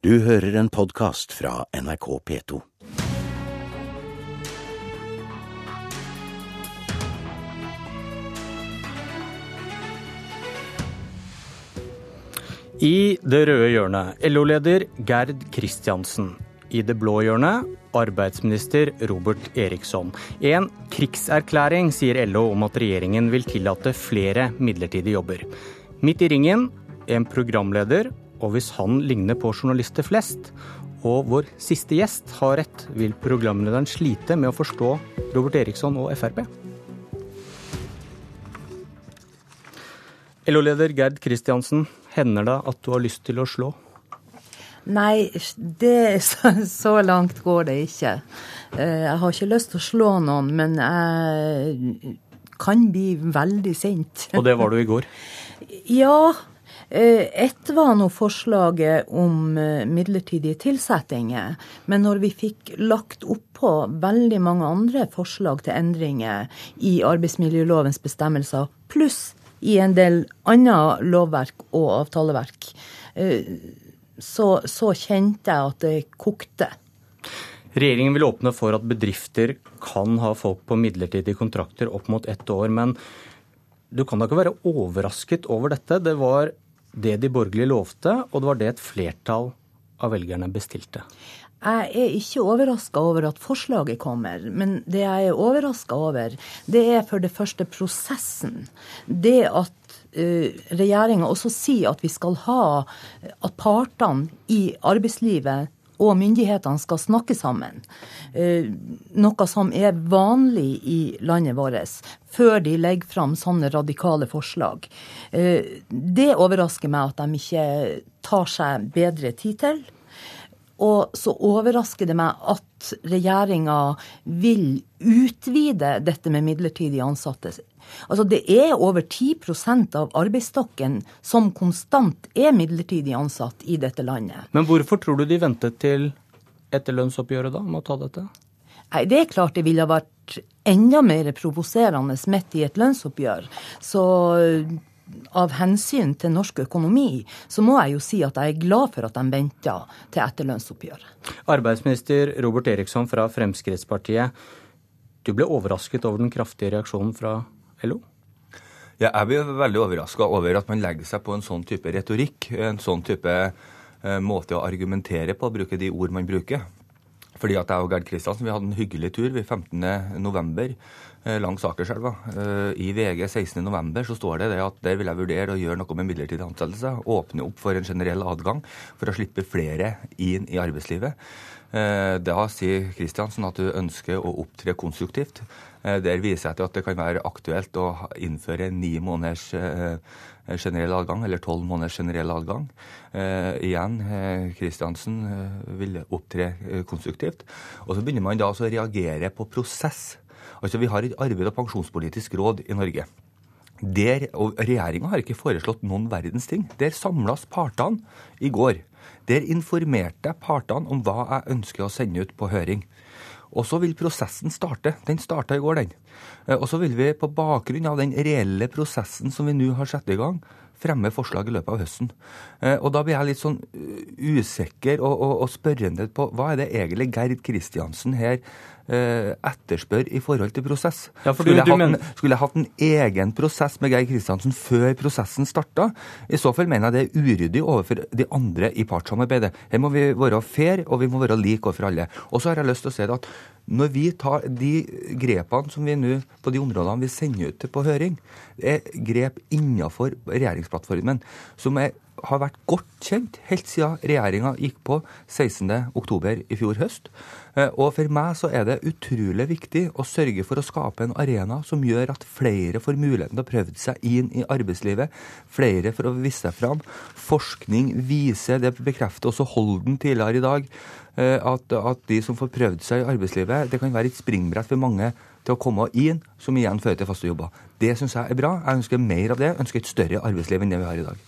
Du hører en podkast fra NRK P2. I det røde hjørnet LO-leder Gerd Kristiansen. I det blå hjørnet arbeidsminister Robert Eriksson. En krigserklæring, sier LO om at regjeringen vil tillate flere midlertidige jobber. Midt i ringen en programleder, og hvis han ligner på journalister flest, og vår siste gjest har rett, vil programlederen slite med å forstå Robert Eriksson og Frp. LO-leder Gerd Kristiansen, hender det at du har lyst til å slå? Nei, det, så, langt går det ikke. Eh, jeg har ikke lyst til å slå noen, men jeg kan bli veldig sint. Og det var du i går? Ja, ett var nå forslaget om eh, midlertidige tilsettinger. Men når vi fikk lagt oppå veldig mange andre forslag til endringer i arbeidsmiljølovens bestemmelser, pluss i en del annet lovverk og avtaleverk, eh, så, så kjente jeg at det kokte. Regjeringen vil åpne for at bedrifter kan ha folk på midlertidige kontrakter opp mot ett år. Men du kan da ikke være overrasket over dette? Det var det de borgerlige lovte, og det var det et flertall av velgerne bestilte. Jeg er ikke overraska over at forslaget kommer, men det jeg er overraska over, det er for det første prosessen. Det at uh, regjeringa også sier at vi skal ha at partene i arbeidslivet og myndighetene skal snakke sammen. Eh, noe som er vanlig i landet vårt, før de legger fram sånne radikale forslag. Eh, det overrasker meg at de ikke tar seg bedre tid til. Og så overrasker det meg at regjeringa vil utvide dette med midlertidig ansatte Altså det er over 10% av arbeidsstokken som konstant er midlertidig ansatt i dette landet. Men hvorfor tror du de ventet til etter lønnsoppgjøret da, med å ta dette? Nei, Det er klart det ville vært enda mer provoserende midt i et lønnsoppgjør. Så av hensyn til norsk økonomi, så må jeg jo si at jeg er glad for at de venta til etter lønnsoppgjøret. Arbeidsminister Robert Eriksson fra Fremskrittspartiet. Du ble overrasket over den kraftige reaksjonen fra LO? Ja, jeg blir veldig overraska over at man legger seg på en sånn type retorikk. En sånn type eh, måte å argumentere på, bruke de ord man bruker. Fordi at jeg og Gerd Kristiansen vi hadde en hyggelig tur vi 15.11. Eh, langs Akerselva. Eh, I VG 16.11. så står det, det at der vil jeg vurdere å gjøre noe med midlertidig ansettelse. Åpne opp for en generell adgang for å slippe flere inn i arbeidslivet. Eh, da sier Kristiansen at du ønsker å opptre konstruktivt. Eh, der viser jeg til at det kan være aktuelt å innføre ni måneders eh, generell adgang, eller tolv måneders generell adgang. igjen, Kristiansen vil opptre konstruktivt. Og så begynner man da å reagere på prosess. Altså, Vi har et arbeid- og pensjonspolitisk råd i Norge. Der, og Regjeringa har ikke foreslått noen verdens ting. Der samles partene i går der informerte jeg partene om hva jeg ønsker å sende ut på høring. Og så vil prosessen starte. Den starta i går, den. Eh, og så vil vi på bakgrunn av den reelle prosessen som vi nå har satt i gang, fremme forslag i løpet av høsten. Eh, og da blir jeg litt sånn eh, usikker og, og, og spørrende på hva er det egentlig Gerd Kristiansen her etterspør i forhold til prosess. Ja, skulle, jeg men... en, skulle, jeg hatt en egen prosess med Geir Kristiansen før prosessen starta? I så fall mener jeg det er uryddig overfor de andre i partssamarbeidet. Her må vi være fair, og vi må være like overfor alle. Og så har jeg lyst til å si at når vi tar de grepene som vi nå, på de områdene vi sender ut på høring, er grep innenfor regjeringsplattformen som er har vært godt kjent helt siden regjeringa gikk på 16.10 i fjor høst. Eh, og for meg så er det utrolig viktig å sørge for å skape en arena som gjør at flere får muligheten til å prøve seg inn i arbeidslivet. Flere for å vise seg fram. Forskning viser, det bekrefter også Holden tidligere i dag, eh, at, at de som får prøvd seg i arbeidslivet, det kan være et springbrett for mange til å komme inn, som igjen fører til faste jobber. Det syns jeg er bra. Jeg ønsker mer av det. Jeg ønsker et større arbeidsliv enn det vi har i dag.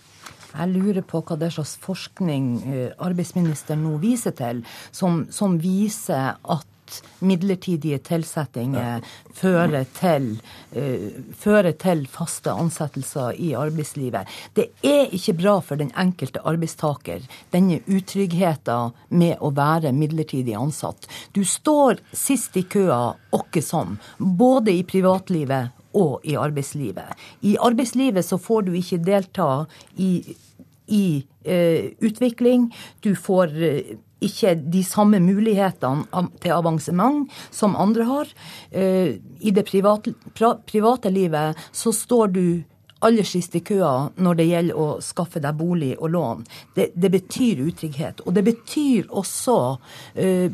Jeg lurer på hva det slags forskning eh, arbeidsministeren nå viser til, som, som viser at at midlertidige tilsettinger fører til, uh, fører til faste ansettelser i arbeidslivet. Det er ikke bra for den enkelte arbeidstaker, denne utryggheten med å være midlertidig ansatt. Du står sist i køa åkke som, både i privatlivet og i arbeidslivet. I arbeidslivet så får du ikke delta i, i eh, utvikling. Du får eh, ikke de samme mulighetene til avansement som andre har. Eh, I det private, private livet så står du aller sist i køa når det gjelder å skaffe deg bolig og lån. Det, det betyr utrygghet. Og det betyr også uh,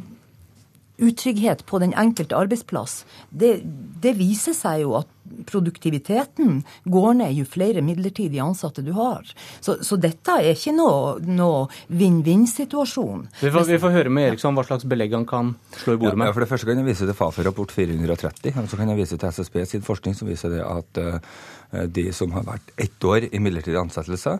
utrygghet på den enkelte arbeidsplass. Det, det viser seg jo at produktiviteten går ned jo flere midlertidige ansatte du har. Så, så dette er ikke noe, noe vinn-vinn-situasjon. Vi, vi, får høre med Eriksson hva slags belegg han kan slå i bordet med. Ja, for det første kan jeg vise til Fafo-rapport 430, og så kan jeg vise til SSB sin forskning som viser det at uh, de som har vært ett år i midlertidig ansettelse,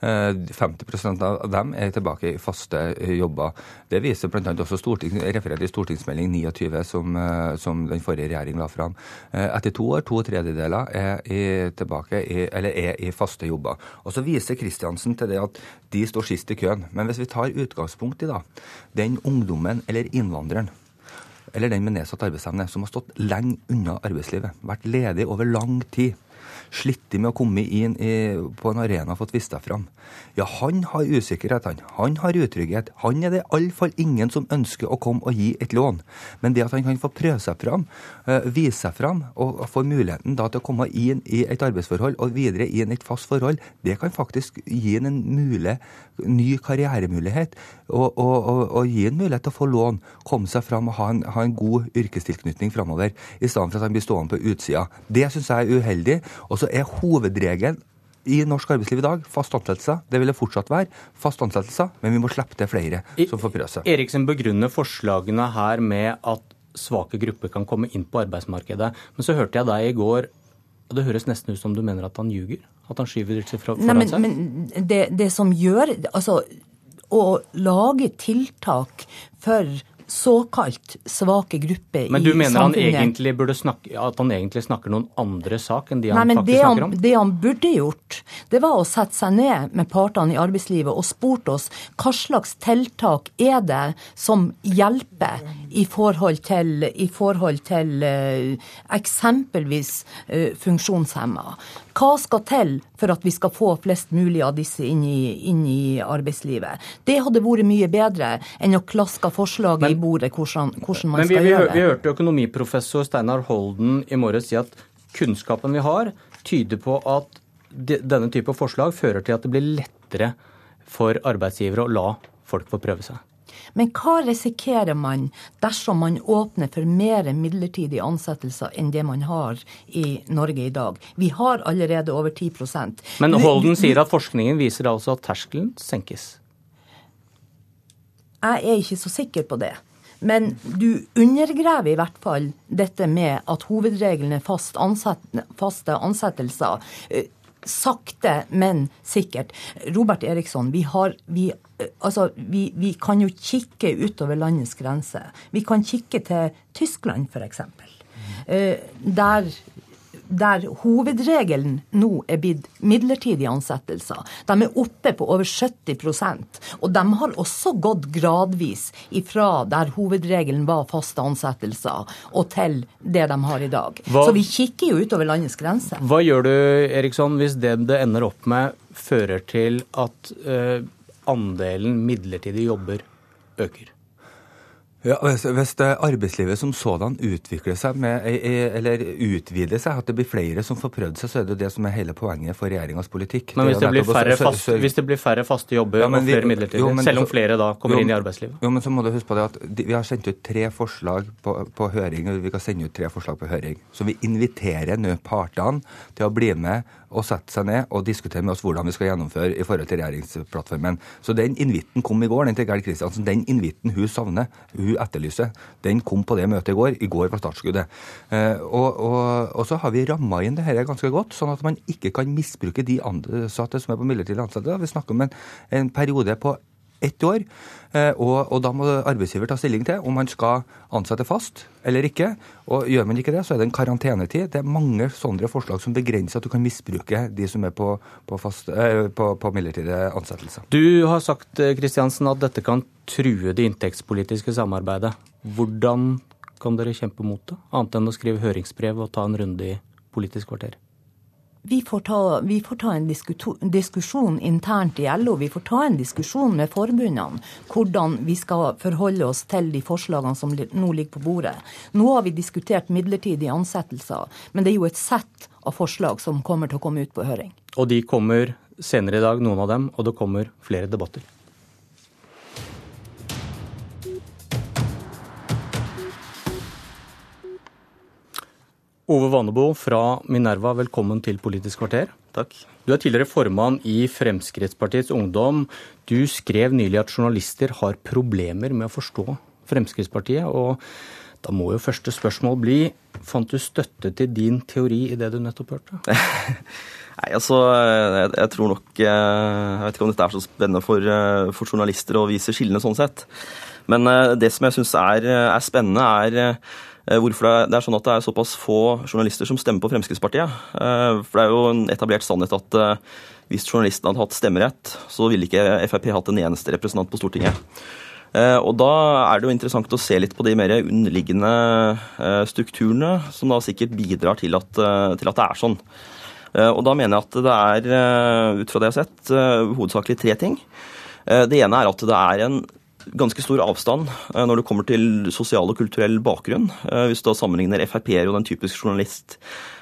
50 uh, av dem er tilbake i faste jobber. Det viser bl.a. også storting, referert i stortingsmelding 29 som, uh, som den forrige regjering la fram. Etter to år, to tredjedeler er i, tilbake i, eller er i faste jobber. Og Så viser Kristiansen til det at de står sist i køen. Men hvis vi tar utgangspunkt i da, den ungdommen eller innvandreren eller den med nedsatt arbeidsevne som har stått lenge unna arbeidslivet, vært ledig over lang tid, slitt med å komme inn i, på en arena og fått vist seg fram. Ja, han har usikkerhet, han. Han har utrygghet. Han er det iallfall ingen som ønsker å komme og gi et lån. Men det at han kan få prøve seg fram, uh, vise seg fram, og få muligheten da til å komme inn i et arbeidsforhold og videre inn i et fast forhold, det kan faktisk gi en mulig ny karrieremulighet. Og, og, og, og, gi en mulighet til å få lån, komme seg fram og ha en, ha en god yrkestilknytning framover, i stedet for at han blir stående på utsida. Det syns jeg er uheldig. Og så er hovedregelen i norsk arbeidsliv i dag fast ansettelse. Det vil det fortsatt være. Fast ansettelse, men vi må slippe til flere som får prøve seg. Eriksen begrunner forslagene her med at svake grupper kan komme inn på arbeidsmarkedet. Men så hørte jeg deg i går, og det høres nesten ut som du mener at han ljuger? At han skyver seg foran Nei, men, seg? Men det, det som gjør Altså, å lage tiltak for såkalt svake grupper i samfunnet. Men du mener han egentlig snakke, at han egentlig snakker noen andre sak enn de han Nei, faktisk det snakker om? det han burde gjort, det var å sette seg ned med partene i arbeidslivet og spurt oss hva slags tiltak er det som hjelper i forhold til, i forhold til uh, eksempelvis uh, funksjonshemma. Hva skal til for at vi skal få flest mulig av disse inn i, inn i arbeidslivet? Det hadde vært mye bedre enn å klaske forslaget men, i bordet hvordan, hvordan man men vi, skal vi, gjøre det. Vi hørte økonomiprofessor Steinar Holden i morges si at kunnskapen vi har, tyder på at de, denne type forslag fører til at det blir lettere for arbeidsgivere å la folk få prøve seg. Men hva risikerer man dersom man åpner for mer midlertidige ansettelser enn det man har i Norge i dag? Vi har allerede over 10% Men Holden sier at forskningen viser altså at terskelen senkes. Jeg er ikke så sikker på det. Men du undergraver i hvert fall dette med at hovedregelen er fast ansett, faste ansettelser. Eh, sakte, men sikkert. Robert Eriksson, vi, har, vi, altså, vi, vi kan jo kikke utover landets grenser. Vi kan kikke til Tyskland, f.eks. Eh, der der hovedregelen nå er blitt midlertidige ansettelser. De er oppe på over 70% og de har også gått gradvis ifra der hovedregelen var faste ansettelser, og til det de har i dag. Hva, Så vi kikker jo utover landets grenser. Hva gjør du, Eriksson, hvis det det ender opp med, fører til at uh, andelen midlertidige jobber øker? Ja, hvis, hvis arbeidslivet som sådan utvikler seg med, eller utvider seg, at det blir flere som får prøvd seg, så er det det som er hele poenget for regjeringas politikk. Men hvis det, det, færre fast, hvis det, blir færre faste jobber ja, og flere midlertidige, selv om flere da kommer jo, inn i arbeidslivet? Jo, men så må du huske på det at Vi har sendt ut tre forslag på, på høring, og vi kan sende ut tre forslag på høring. Så vi inviterer nå partene til å bli med og sette seg ned og diskutere med oss hvordan vi skal gjennomføre i forhold til regjeringsplattformen. Så den invitten kom i går, den til Gerd Kristiansen. Den invitten hun savner. Hun hun etterlyser, den kom på det møtet i går. I går var startskuddet. Eh, og, og, og så har vi ramma inn det her ganske godt, sånn at man ikke kan misbruke de ansatte som er på midlertidig ansatte. Vi snakker om en, en periode på ett år. Eh, og, og, da må arbeidsgiver ta stilling til om man skal ansette fast eller ikke. Og gjør man ikke det, så er det en karantenetid. Det er mange sånne forslag som begrenser at du kan misbruke de som er på, på, fast, eh, på, på midlertidige ansettelser. Du har sagt Kristiansen, at dette kan true det inntektspolitiske samarbeidet. Hvordan kan dere kjempe mot det, annet enn å skrive høringsbrev og ta en runde i Politisk kvarter? Vi får, ta, vi får ta, en diskusjon internt i LO, vi får ta en diskusjon med forbundene hvordan vi skal forholde oss til de forslagene som nå ligger på bordet. Nå har vi diskutert midlertidige ansettelser, men det er jo et sett av forslag som kommer til å komme ut på høring. Og de kommer senere i dag, noen av dem, og det kommer flere debatter. Ove Vanebo fra Minerva, velkommen til Politisk kvarter. Takk. Du er tidligere formann i Fremskrittspartiets Ungdom. Du skrev nylig at journalister har problemer med å forstå Fremskrittspartiet. og da må jo første spørsmål bli fant du støtte til din teori i det du nettopp hørte? Nei, altså, jeg, jeg, tror nok eh, Jeg vet ikke om dette er så spennende for, eh, for journalister å vise skillene sånn sett. Men eh, det som jeg syns er, er, spennende, er hvorfor det er sånn at det er såpass få journalister som stemmer på Fremskrittspartiet. Eh, for det er jo en etablert sannhet at eh, hvis journalistene hadde hatt stemmerett, så ville ikke Frp hatt en eneste representant på Stortinget. Og Da er det jo interessant å se litt på de mer underliggende strukturene, som da sikkert bidrar til at, til at det er sånn. Og Da mener jeg at det er, ut fra det jeg har sett, hovedsakelig tre ting. Det ene er at det er en ganske stor avstand eh, når det kommer til sosial og kulturell bakgrunn, eh, hvis du da sammenligner Frp-er og den typiske journalist.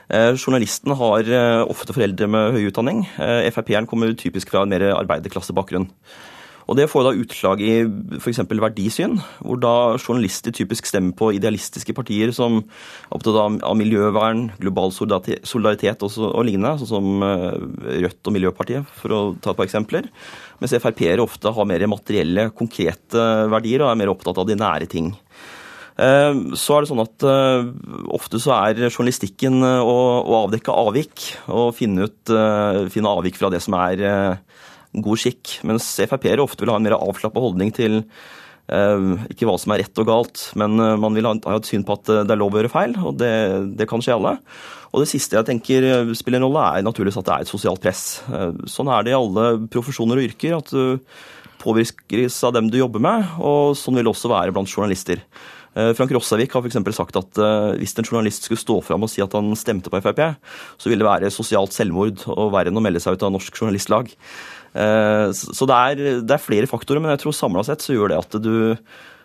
Eh, journalisten har ofte foreldre med høy utdanning. Frp-eren kommer typisk fra en mer arbeiderklassebakgrunn. Og Det får da utslag i f.eks. verdisyn, hvor da journalister typisk stemmer på idealistiske partier som er opptatt av miljøvern, global solidaritet og, og lignende, sånn som Rødt og Miljøpartiet, for å ta et par eksempler. Mens Frp-ere ofte har mer materielle, konkrete verdier og er mer opptatt av de nære ting. Eh, så er det sånn at eh, Ofte så er journalistikken å, å avdekke avvik og finne, ut, finne avvik fra det som er god skikk. Mens Frp-ere ofte vil ha en mer avslappa holdning til eh, ikke hva som er rett og galt, men eh, man vil ha, et syn på at eh, det er lov å gjøre feil, og det, det kan skje alle. Og det siste jeg tenker spiller en rolle, er naturligvis at det er et sosialt press. Sånn er det i alle profesjoner og yrker, at du påvirkes av dem du jobber med, og sånn vil det også være blant journalister. Frank Rossavik har f.eks. sagt at hvis en journalist skulle stå fram og si at han stemte på Frp, så ville det være sosialt selvmord og verre enn å melde seg ut av Norsk Journalistlag. Eh, så det er, det er flere faktorer, men jeg tror samla sett så gjør det at du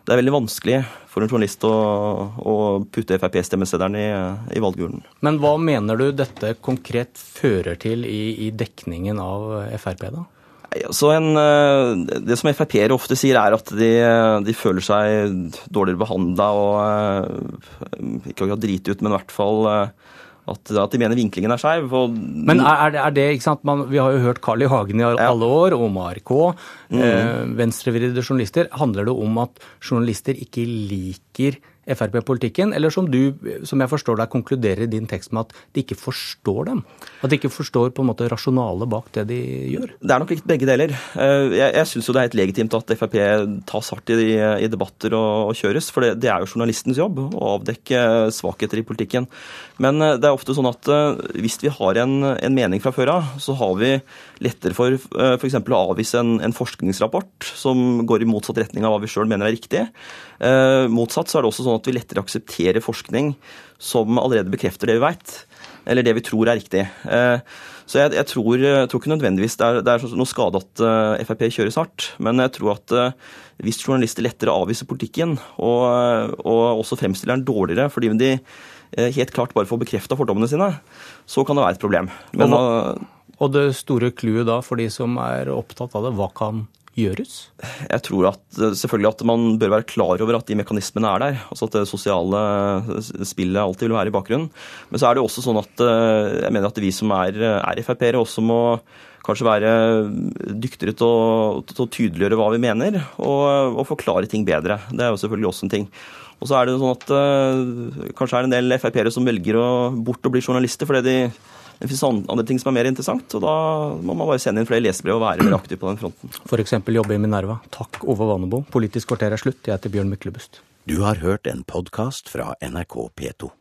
det er veldig vanskelig for en journalist å, å putte Frp-stemmeseddelen i, i valgurnen. Men hva mener du dette konkret fører til i, i dekningen av Frp, da? Så en, eh, det som Frp-ere ofte sier, er at de, de føler seg dårligere behandla og eh, ikke akkurat driti ut, men i hvert fall at, at, de mener vinklingen er skeiv. Men er det, er det, ikke sant, Man, Vi har jo hørt Carl I. Hagen i alle år, og ARK. Mm. Eh, venstrevridde journalister. Handler det om at journalister ikke liker Frp-politikken, eller som du, som jeg forstår deg, konkluderer i din tekst med at de ikke forstår dem? At de ikke forstår på en måte rasjonalet bak det de gjør? Det er nok litt begge deler. Eh, jeg, jeg syns jo det er helt legitimt at Frp tas hardt i, i debatter og, og, kjøres, for det, det, er jo journalistens jobb å avdekke svakheter i politikken. Men eh, det er ofte sånn at eh, hvis vi har en, en mening fra før av, så har vi lettere for f.eks. å avvise en, en, forskningsrapport som går i motsatt retning av hva vi sjøl mener er riktig. Motsatt så er det også sånn at vi lettere aksepterer forskning som allerede bekrefter det vi veit, eller det vi tror er riktig. Eh, så jeg, jeg, tror, jeg, tror, ikke nødvendigvis det er, det er noe skade at uh, Frp kjøres hardt, men jeg tror at hvis journalister lettere avviser politikken, og, og også fremstiller den dårligere fordi de helt klart bare får bekrefta fordommene sine, så kan det være et problem. Men, og, og det store clouet da for de som er opptatt av det, hva kan gjøres? Jeg tror at selvfølgelig at man bør være klar over at de mekanismene er der. altså At det sosiale spillet alltid vil være i bakgrunnen. Men så er det også sånn at eh, jeg mener at vi som er, er Frp-ere, også må kanskje være dyktigere til å, til å, tydeliggjøre hva vi mener, og, og forklare ting bedre. Det er jo selvfølgelig også en ting. Og så er det sånn at uh, kanskje er det en del Frp-ere som velger å bort å bli journalister fordi de det finnes andre ting som er mer interessant, og da må man bare sende inn flere lesebrev og være mer aktiv på den fronten. F.eks. jobbe i Minerva. Takk, Ove Vanebo. Politisk kvarter er slutt. Jeg heter Bjørn Myklebust. Du har hørt en podkast fra NRK P2.